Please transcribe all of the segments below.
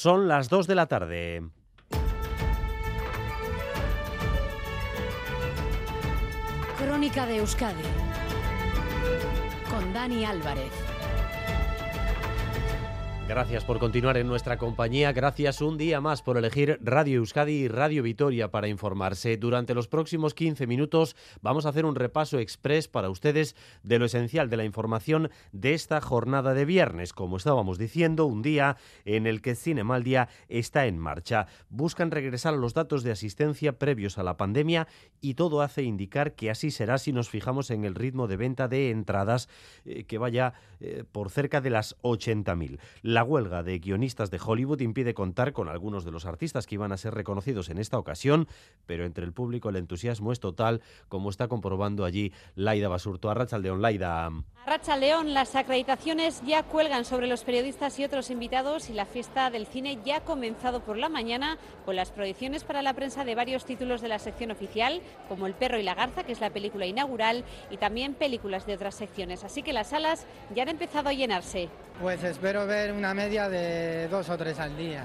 Son las 2 de la tarde. Crónica de Euskadi con Dani Álvarez. Gracias por continuar en nuestra compañía. Gracias un día más por elegir Radio Euskadi y Radio Vitoria para informarse. Durante los próximos 15 minutos vamos a hacer un repaso express para ustedes de lo esencial de la información de esta jornada de viernes. Como estábamos diciendo, un día en el que Cinemaldia está en marcha. Buscan regresar los datos de asistencia previos a la pandemia y todo hace indicar que así será si nos fijamos en el ritmo de venta de entradas eh, que vaya eh, por cerca de las 80.000. La huelga de guionistas de Hollywood impide contar con algunos de los artistas que iban a ser reconocidos en esta ocasión, pero entre el público el entusiasmo es total, como está comprobando allí Laida Basurto. Arrachaldeón, Laida. Racha León, las acreditaciones ya cuelgan sobre los periodistas y otros invitados y la fiesta del cine ya ha comenzado por la mañana con las proyecciones para la prensa de varios títulos de la sección oficial, como El perro y la garza, que es la película inaugural, y también películas de otras secciones. Así que las salas ya han empezado a llenarse. Pues espero ver una media de dos o tres al día.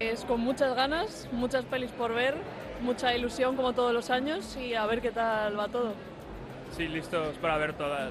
Es con muchas ganas, muchas pelis por ver, mucha ilusión como todos los años y a ver qué tal va todo. Sí, listos para ver todas.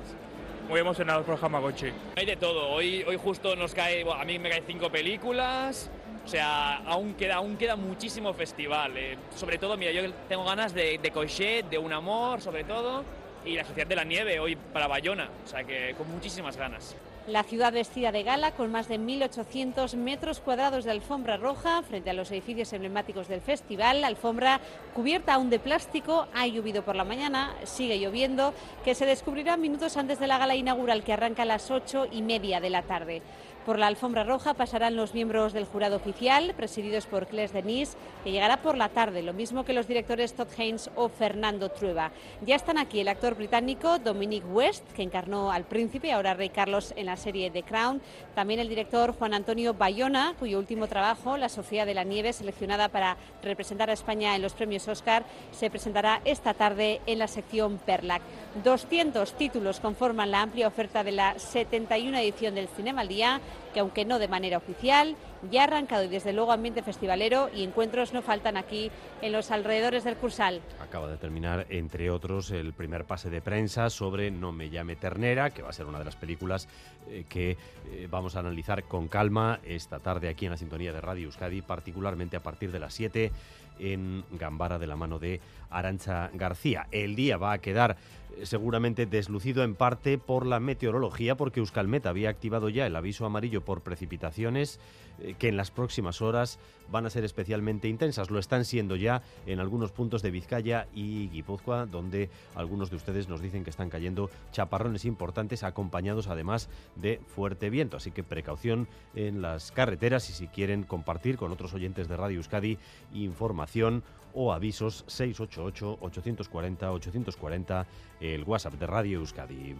Muy emocionados por Hamagochi. Hay de todo. Hoy, hoy justo nos cae, bueno, a mí me caen cinco películas. O sea, aún queda, aún queda muchísimo festival. eh. sobre todo, mira, yo tengo ganas de, de Coixet, de Un Amor, sobre todo, y la Sociedad de la Nieve hoy para Bayona. O sea, que con muchísimas ganas. La ciudad vestida de gala con más de 1.800 metros cuadrados de alfombra roja frente a los edificios emblemáticos del festival. La alfombra cubierta aún de plástico. Ha llovido por la mañana, sigue lloviendo, que se descubrirá minutos antes de la gala inaugural que arranca a las ocho y media de la tarde. Por la alfombra roja pasarán los miembros del jurado oficial, presididos por Claes Denis, que llegará por la tarde, lo mismo que los directores Todd Haynes o Fernando Trueba. Ya están aquí el actor británico Dominic West, que encarnó al príncipe, ahora rey Carlos, en la serie The Crown. También el director Juan Antonio Bayona, cuyo último trabajo, La Sociedad de la Nieve, seleccionada para representar a España en los premios Oscar, se presentará esta tarde en la sección Perlac. 200 títulos conforman la amplia oferta de la 71 edición del Cinema al Día, que aunque no de manera oficial, ya ha arrancado y desde luego ambiente festivalero y encuentros no faltan aquí en los alrededores del Cursal. Acaba de terminar, entre otros, el primer pase de prensa sobre No me llame ternera, que va a ser una de las películas eh, que eh, vamos a analizar con calma esta tarde aquí en la sintonía de Radio Euskadi, particularmente a partir de las 7 en Gambara de la mano de Arancha García. El día va a quedar seguramente deslucido en parte por la meteorología, porque Euskalmet había activado ya el aviso amarillo por precipitaciones eh, que en las próximas horas van a ser especialmente intensas. Lo están siendo ya en algunos puntos de Vizcaya y Guipúzcoa, donde algunos de ustedes nos dicen que están cayendo chaparrones importantes, acompañados además de fuerte viento. Así que precaución en las carreteras y si quieren compartir con otros oyentes de Radio Euskadi información o avisos 688-840-840, el WhatsApp de Radio Euskadi.